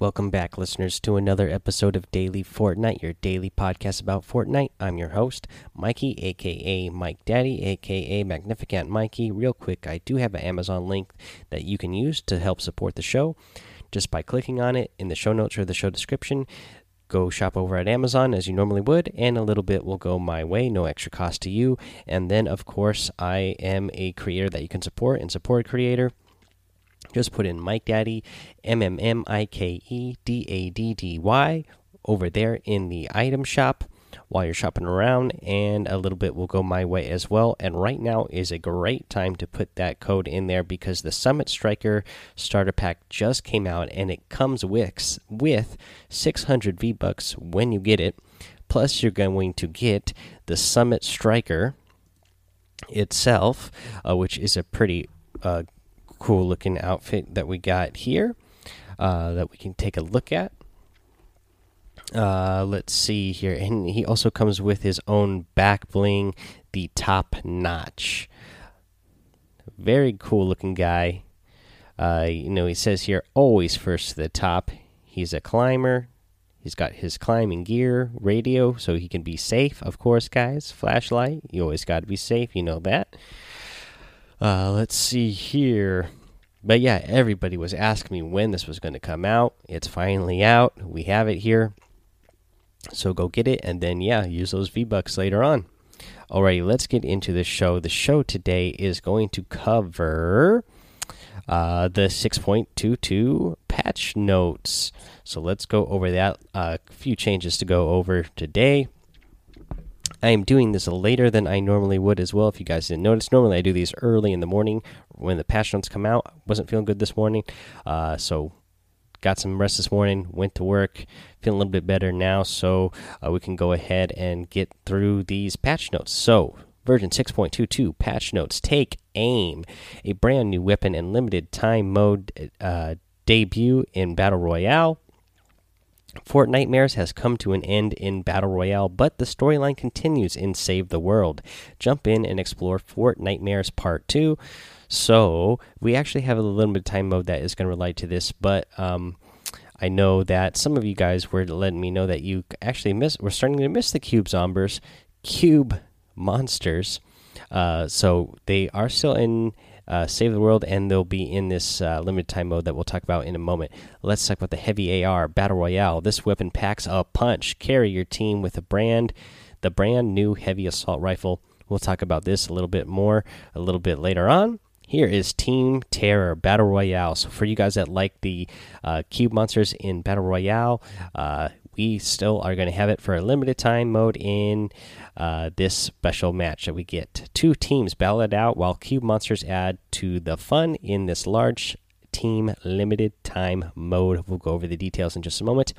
Welcome back, listeners, to another episode of Daily Fortnite, your daily podcast about Fortnite. I'm your host, Mikey, aka Mike Daddy, aka Magnificent Mikey. Real quick, I do have an Amazon link that you can use to help support the show just by clicking on it in the show notes or the show description. Go shop over at Amazon as you normally would, and a little bit will go my way, no extra cost to you. And then, of course, I am a creator that you can support and support a creator just put in Mike Daddy, M M M I K E D A D D Y, over there in the item shop while you're shopping around, and a little bit will go my way as well. And right now is a great time to put that code in there because the Summit Striker starter pack just came out and it comes with, with 600 V Bucks when you get it. Plus, you're going to get the Summit Striker itself, uh, which is a pretty uh, cool looking outfit that we got here uh, that we can take a look at. Uh, let's see here, and he also comes with his own back bling, the top notch. Very cool looking guy. Uh, you know, he says here always first to the top. He's a climber. He's got his climbing gear, radio, so he can be safe. Of course, guys. Flashlight. You always got to be safe. You know that. Uh, let's see here. But yeah, everybody was asking me when this was going to come out. It's finally out. We have it here. So go get it and then, yeah, use those V Bucks later on. Alrighty, let's get into the show. The show today is going to cover uh, the 6.22 patch notes. So let's go over that. A uh, few changes to go over today. I am doing this later than I normally would as well. If you guys didn't notice, normally I do these early in the morning when the patch notes come out. Wasn't feeling good this morning, uh, so got some rest this morning. Went to work, feeling a little bit better now, so uh, we can go ahead and get through these patch notes. So version 6.22 patch notes take aim a brand new weapon and limited time mode uh, debut in battle royale Fortnitemares has come to an end in Battle Royale, but the storyline continues in Save the World. Jump in and explore Fortnitemares Part 2. So, we actually have a limited time mode that is going to relate to this, but um, I know that some of you guys were letting me know that you actually miss, we're starting to miss the Cube Zombers, Cube Monsters. Uh, so, they are still in uh, Save the World, and they'll be in this uh, limited time mode that we'll talk about in a moment. Let's talk about the Heavy AR Battle Royale. This weapon packs a punch. Carry your team with a brand, the brand new Heavy Assault Rifle. We'll talk about this a little bit more a little bit later on. Here is Team Terror Battle Royale. So for you guys that like the uh, cube monsters in Battle Royale, uh, we still are going to have it for a limited time mode in uh, this special match that we get. Two teams battle out while cube monsters add to the fun in this large team limited time mode. We'll go over the details in just a moment.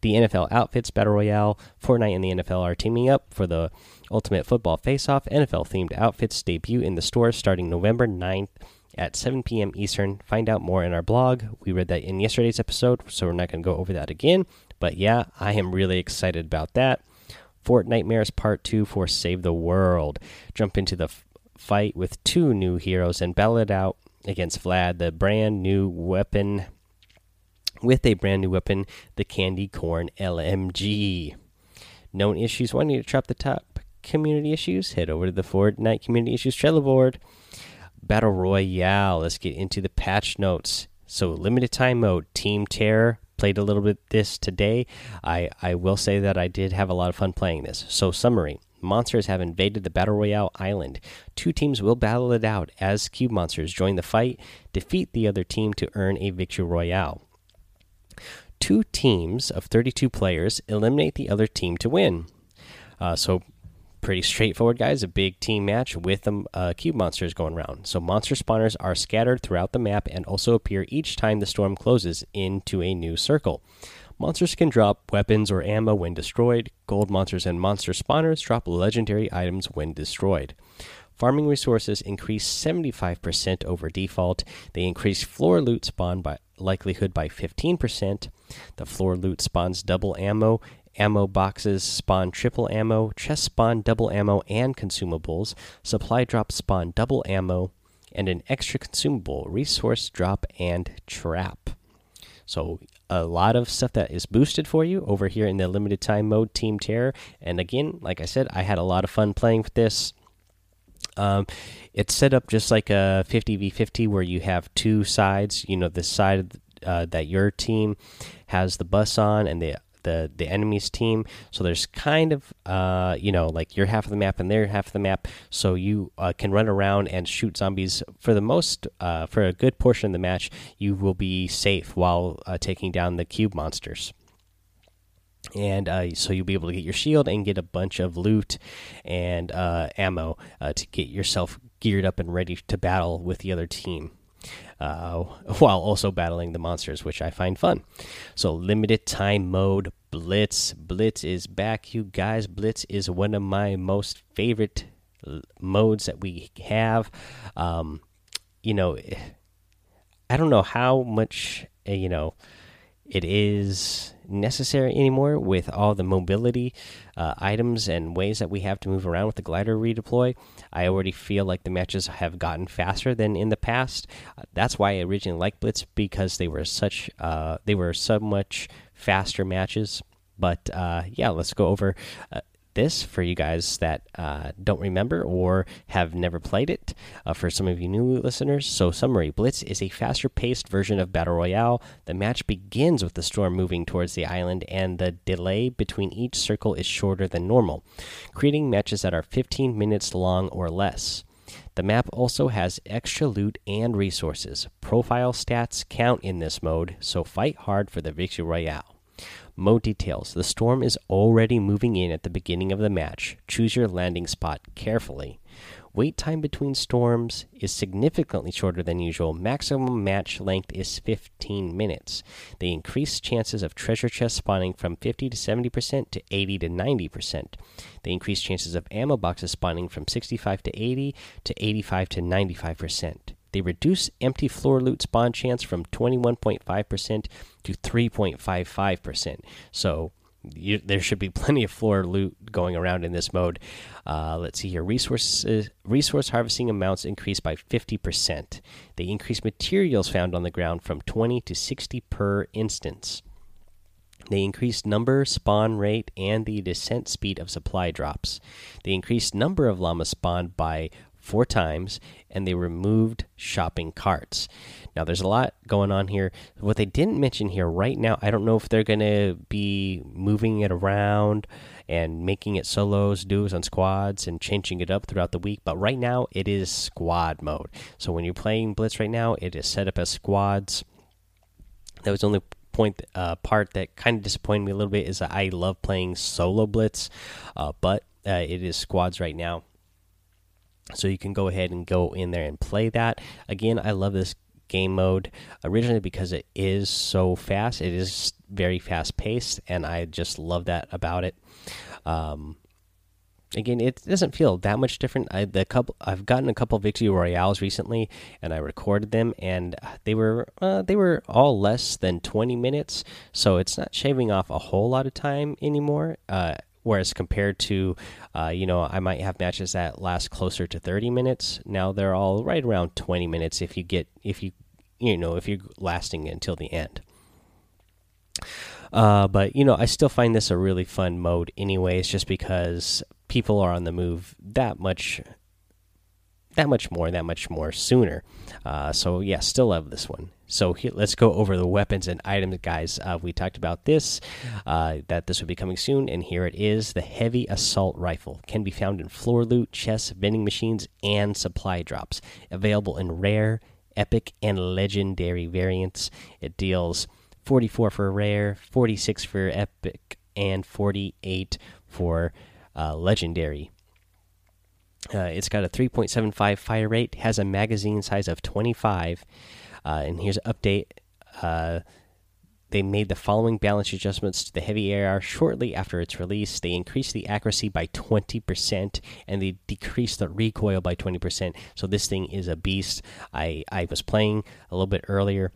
The NFL Outfits Battle Royale, Fortnite and the NFL are teaming up for the Ultimate Football Face Off. NFL themed outfits debut in the stores starting November 9th at 7 p.m. Eastern. Find out more in our blog. We read that in yesterday's episode, so we're not going to go over that again. But yeah, I am really excited about that. Fortnitemares Part 2 for Save the World. Jump into the fight with two new heroes and battle it out against Vlad, the brand new weapon. With a brand new weapon, the Candy Corn LMG. Known issues wanting to trap the top community issues? Head over to the Fortnite Community Issues Trello board. Battle Royale. Let's get into the patch notes. So, limited time mode, Team Terror, played a little bit this today. I I will say that I did have a lot of fun playing this. So summary: Monsters have invaded the Battle Royale island. Two teams will battle it out as cube monsters join the fight, defeat the other team to earn a victory royale. Two teams of 32 players eliminate the other team to win. Uh, so pretty straightforward, guys. A big team match with the uh, cube monsters going around. So monster spawners are scattered throughout the map and also appear each time the storm closes into a new circle. Monsters can drop weapons or ammo when destroyed. Gold monsters and monster spawners drop legendary items when destroyed. Farming resources increase 75% over default. They increase floor loot spawn by likelihood by 15%. The floor loot spawns double ammo ammo boxes spawn triple ammo, chest spawn double ammo and consumables, supply drop spawn double ammo, and an extra consumable resource drop and trap. So a lot of stuff that is boosted for you over here in the limited time mode Team Terror. And again, like I said, I had a lot of fun playing with this. Um, it's set up just like a 50v50 where you have two sides. You know, the side uh, that your team has the bus on, and the the the enemy's team. So there's kind of uh, you know like your half of the map and their half of the map. So you uh, can run around and shoot zombies for the most uh, for a good portion of the match. You will be safe while uh, taking down the cube monsters. And uh, so you'll be able to get your shield and get a bunch of loot and uh, ammo to get yourself geared up and ready to battle with the other team uh, while also battling the monsters, which I find fun. So, limited time mode Blitz. Blitz is back, you guys. Blitz is one of my most favorite modes that we have. Um, you know, I don't know how much, uh, you know, it is necessary anymore with all the mobility uh, items and ways that we have to move around with the glider redeploy. I already feel like the matches have gotten faster than in the past. Uh, that's why I originally liked Blitz because they were such uh, they were so much faster matches. But uh, yeah, let's go over uh, this for you guys that uh, don't remember or have never played it. Uh, for some of you new listeners, so summary Blitz is a faster paced version of Battle Royale. The match begins with the storm moving towards the island, and the delay between each circle is shorter than normal, creating matches that are 15 minutes long or less. The map also has extra loot and resources. Profile stats count in this mode, so fight hard for the victory royale. Mode details The storm is already moving in at the beginning of the match. Choose your landing spot carefully. Wait time between storms is significantly shorter than usual. Maximum match length is 15 minutes. They increase chances of treasure chests spawning from 50 to 70% to 80 to 90%. They increase chances of ammo boxes spawning from 65 to 80 to 85 to 95%. They reduce empty floor loot spawn chance from 21.5% to 3.55%. So you, there should be plenty of floor loot going around in this mode. Uh, let's see here. Resources, resource harvesting amounts increase by 50%. They increase materials found on the ground from 20 to 60 per instance. They increased number, spawn rate, and the descent speed of supply drops. They increased number of llamas spawned by four times and they removed shopping carts. Now, there's a lot going on here. What they didn't mention here right now, I don't know if they're going to be moving it around and making it solos, duos, and squads and changing it up throughout the week. But right now, it is squad mode. So when you're playing Blitz right now, it is set up as squads. That was the only point uh, part that kind of disappointed me a little bit is that I love playing solo Blitz, uh, but uh, it is squads right now so you can go ahead and go in there and play that. Again, I love this game mode originally because it is so fast. It is very fast paced, and I just love that about it. Um, again, it doesn't feel that much different. I the couple I've gotten a couple victory royales recently, and I recorded them, and they were uh, they were all less than twenty minutes, so it's not shaving off a whole lot of time anymore. Uh, Whereas compared to, uh, you know, I might have matches that last closer to 30 minutes. Now they're all right around 20 minutes if you get if you you know if you're lasting until the end. Uh, but you know, I still find this a really fun mode, anyways, just because people are on the move that much, that much more, that much more sooner. Uh, so yeah, still love this one. So let's go over the weapons and items, guys. Uh, we talked about this, uh, that this would be coming soon, and here it is. The heavy assault rifle can be found in floor loot, chests, vending machines, and supply drops. Available in rare, epic, and legendary variants. It deals 44 for rare, 46 for epic, and 48 for uh, legendary. Uh, it's got a 3.75 fire rate, has a magazine size of 25 uh, and here's an update. Uh, they made the following balance adjustments to the heavy AR shortly after its release. They increased the accuracy by 20% and they decreased the recoil by 20%. So this thing is a beast. I, I was playing a little bit earlier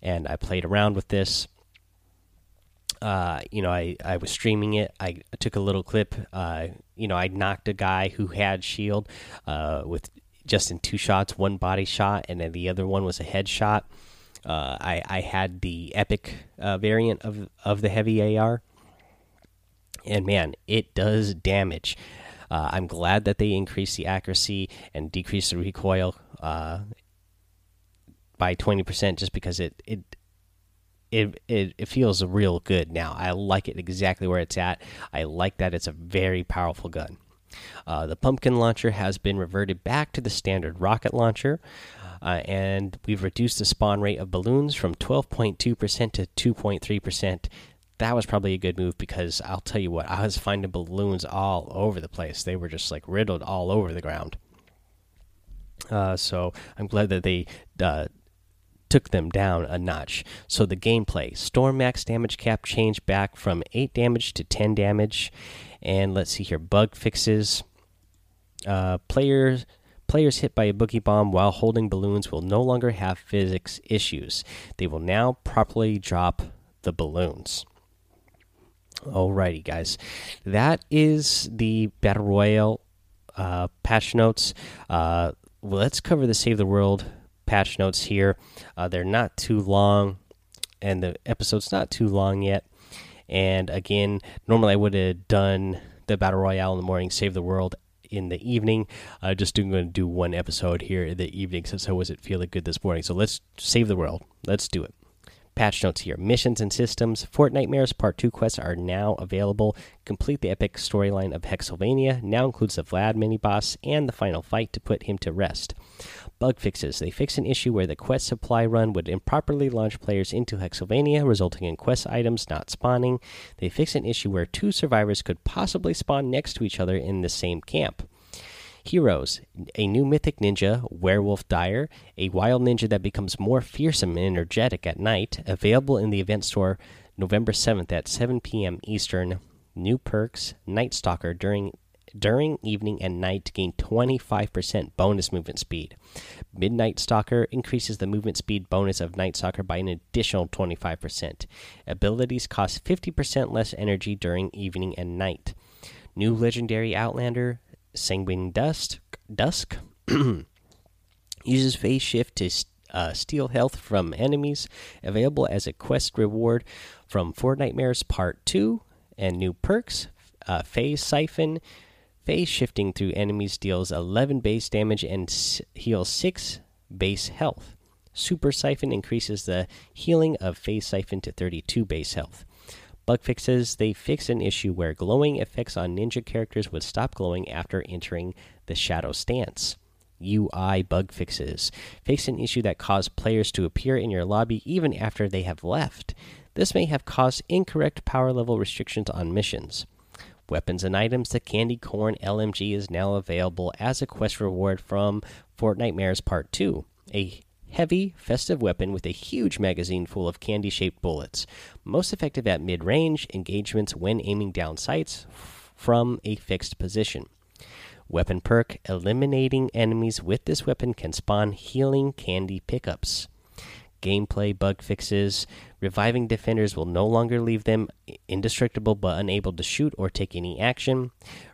and I played around with this. Uh, you know, I, I was streaming it. I took a little clip. Uh, you know, I knocked a guy who had shield uh, with just in two shots, one body shot, and then the other one was a headshot. Uh, I I had the epic uh, variant of of the heavy AR, and man, it does damage. Uh, I'm glad that they increased the accuracy and decreased the recoil by 20% just because it it it, it it feels real good now. I like it exactly where it's at. I like that it's a very powerful gun. Uh, the pumpkin launcher has been reverted back to the standard rocket launcher, uh, and we've reduced the spawn rate of balloons from 12.2% to 2.3%. That was probably a good move because I'll tell you what, I was finding balloons all over the place. They were just like riddled all over the ground. Uh, so I'm glad that they uh, took them down a notch. So the gameplay Storm Max damage cap changed back from 8 damage to 10 damage. And let's see here bug fixes. Uh, players. Players hit by a boogie bomb while holding balloons will no longer have physics issues. They will now properly drop the balloons. Alrighty, guys. That is the Battle Royale uh, patch notes. Uh, let's cover the Save the World patch notes here. Uh, they're not too long, and the episode's not too long yet. And again, normally I would have done the battle royale in the morning, save the world in the evening. Uh, just going to do one episode here in the evening since I wasn't feeling good this morning. So let's save the world. Let's do it. Patch notes here. Missions and systems. Fortnitemares Part 2 quests are now available. Complete the epic storyline of Hexylvania. Now includes the Vlad mini boss and the final fight to put him to rest. Bug fixes. They fix an issue where the quest supply run would improperly launch players into Hexylvania, resulting in quest items not spawning. They fix an issue where two survivors could possibly spawn next to each other in the same camp. Heroes, a new mythic ninja, Werewolf Dire, a wild ninja that becomes more fearsome and energetic at night, available in the event store November 7th at 7 p.m. Eastern. New perks, Night Stalker during during evening and night to gain 25% bonus movement speed. Midnight Stalker increases the movement speed bonus of Night Stalker by an additional 25%. Abilities cost 50% less energy during evening and night. New legendary Outlander, Sanguine Dust, Dusk, uses phase shift to uh, steal health from enemies, available as a quest reward from Fortnitemares Part 2, and new perks. Uh, phase Siphon Phase shifting through enemies deals 11 base damage and heals 6 base health. Super Siphon increases the healing of Phase Siphon to 32 base health. Bug fixes they fix an issue where glowing effects on ninja characters would stop glowing after entering the shadow stance. UI bug fixes fix an issue that caused players to appear in your lobby even after they have left. This may have caused incorrect power level restrictions on missions. Weapons and items. The Candy Corn LMG is now available as a quest reward from Fortnitemares Part 2. A heavy, festive weapon with a huge magazine full of candy shaped bullets. Most effective at mid range engagements when aiming down sights from a fixed position. Weapon perk Eliminating enemies with this weapon can spawn healing candy pickups gameplay bug fixes. Reviving defenders will no longer leave them indestructible but unable to shoot or take any action.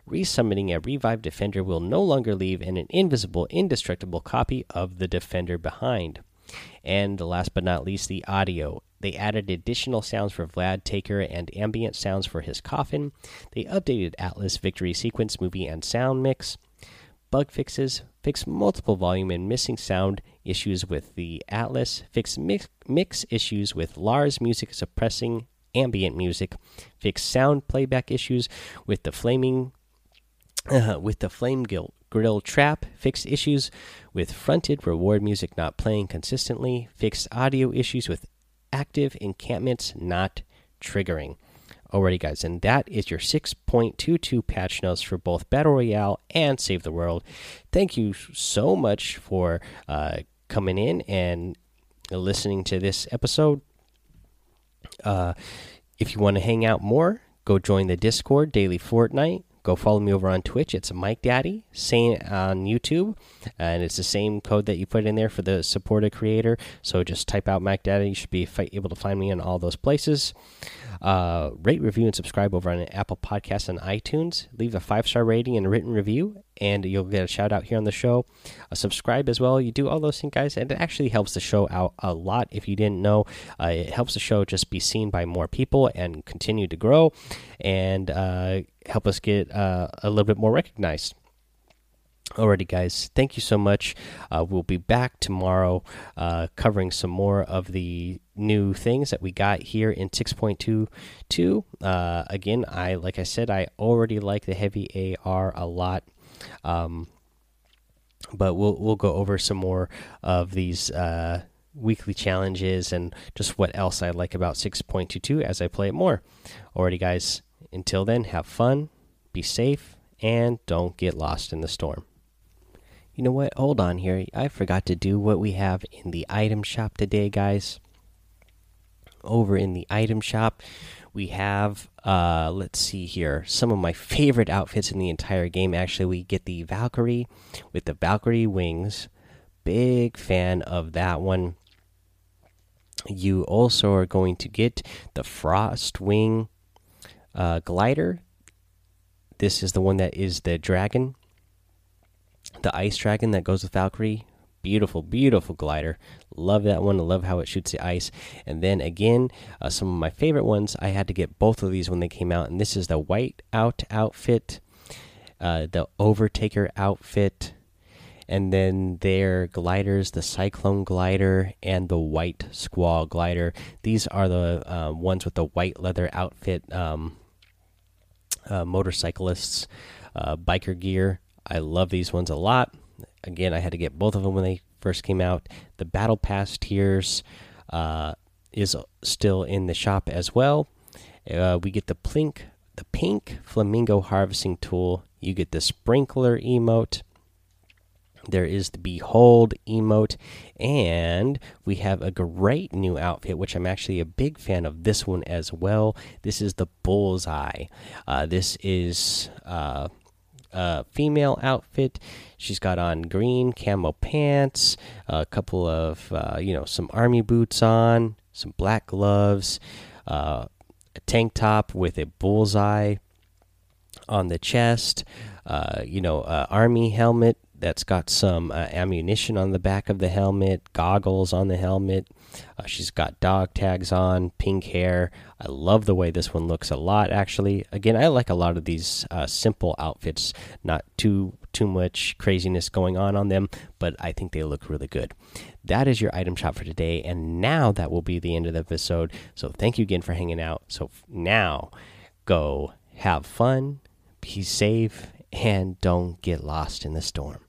Resummoning a revived defender will no longer leave an invisible, indestructible copy of the defender behind. And last but not least, the audio. They added additional sounds for Vlad Taker and ambient sounds for his coffin. They updated Atlas Victory Sequence movie and sound mix bug fixes, fix multiple volume and missing sound issues with the Atlas, fix mix, mix issues with Lars music suppressing ambient music, fix sound playback issues with the flaming uh, with the flame grill, grill trap, fix issues with fronted reward music not playing consistently, fix audio issues with active encampments not triggering. Alrighty, guys, and that is your 6.22 patch notes for both Battle Royale and Save the World. Thank you so much for uh, coming in and listening to this episode. Uh, if you want to hang out more, go join the Discord Daily Fortnite. Go follow me over on Twitch. It's Mike Daddy. Same on YouTube, and it's the same code that you put in there for the supported creator. So just type out Mike Daddy. You should be able to find me in all those places. Uh, rate, review, and subscribe over on Apple Podcasts and iTunes. Leave a five star rating and a written review. and you'll get a shout out here on the show. Uh, subscribe as well. You do all those things, guys, and it actually helps the show out a lot. If you didn't know, uh, it helps the show just be seen by more people and continue to grow and uh, help us get uh, a little bit more recognized. Alrighty, guys, thank you so much. Uh, we'll be back tomorrow uh, covering some more of the new things that we got here in 6.22. Uh, again, I like I said, I already like the heavy AR a lot. Um, but we'll we'll go over some more of these uh, weekly challenges and just what else I like about 6.22 as I play it more. Alrighty, guys. Until then, have fun, be safe, and don't get lost in the storm. You know what? Hold on here. I forgot to do what we have in the item shop today, guys. Over in the item shop, we have uh let's see here some of my favorite outfits in the entire game actually we get the valkyrie with the valkyrie wings big fan of that one you also are going to get the Frostwing uh, glider this is the one that is the dragon the ice dragon that goes with Valkyrie. Beautiful, beautiful glider. Love that one. I love how it shoots the ice. And then again, uh, some of my favorite ones. I had to get both of these when they came out. And this is the white out outfit, uh, the Overtaker outfit, and then their gliders, the Cyclone glider and the White Squall glider. These are the uh, ones with the white leather outfit. Um, uh, motorcyclists, uh, biker gear. I love these ones a lot. Again, I had to get both of them when they first came out. The Battle Pass tiers uh, is still in the shop as well. Uh, we get the plink, the pink flamingo harvesting tool. You get the sprinkler emote. There is the Behold emote, and we have a great new outfit, which I'm actually a big fan of this one as well. This is the Bullseye. Uh, this is uh, female outfit. She's got on green camo pants, a couple of uh, you know some army boots on, some black gloves, uh, a tank top with a bullseye on the chest. Uh, you know, army helmet that's got some uh, ammunition on the back of the helmet, goggles on the helmet. Uh, she's got dog tags on, pink hair. I love the way this one looks a lot. Actually, again, I like a lot of these uh, simple outfits, not too too much craziness going on on them, but I think they look really good. That is your item shop for today, and now that will be the end of the episode. So thank you again for hanging out. So now, go have fun, be safe, and don't get lost in the storm.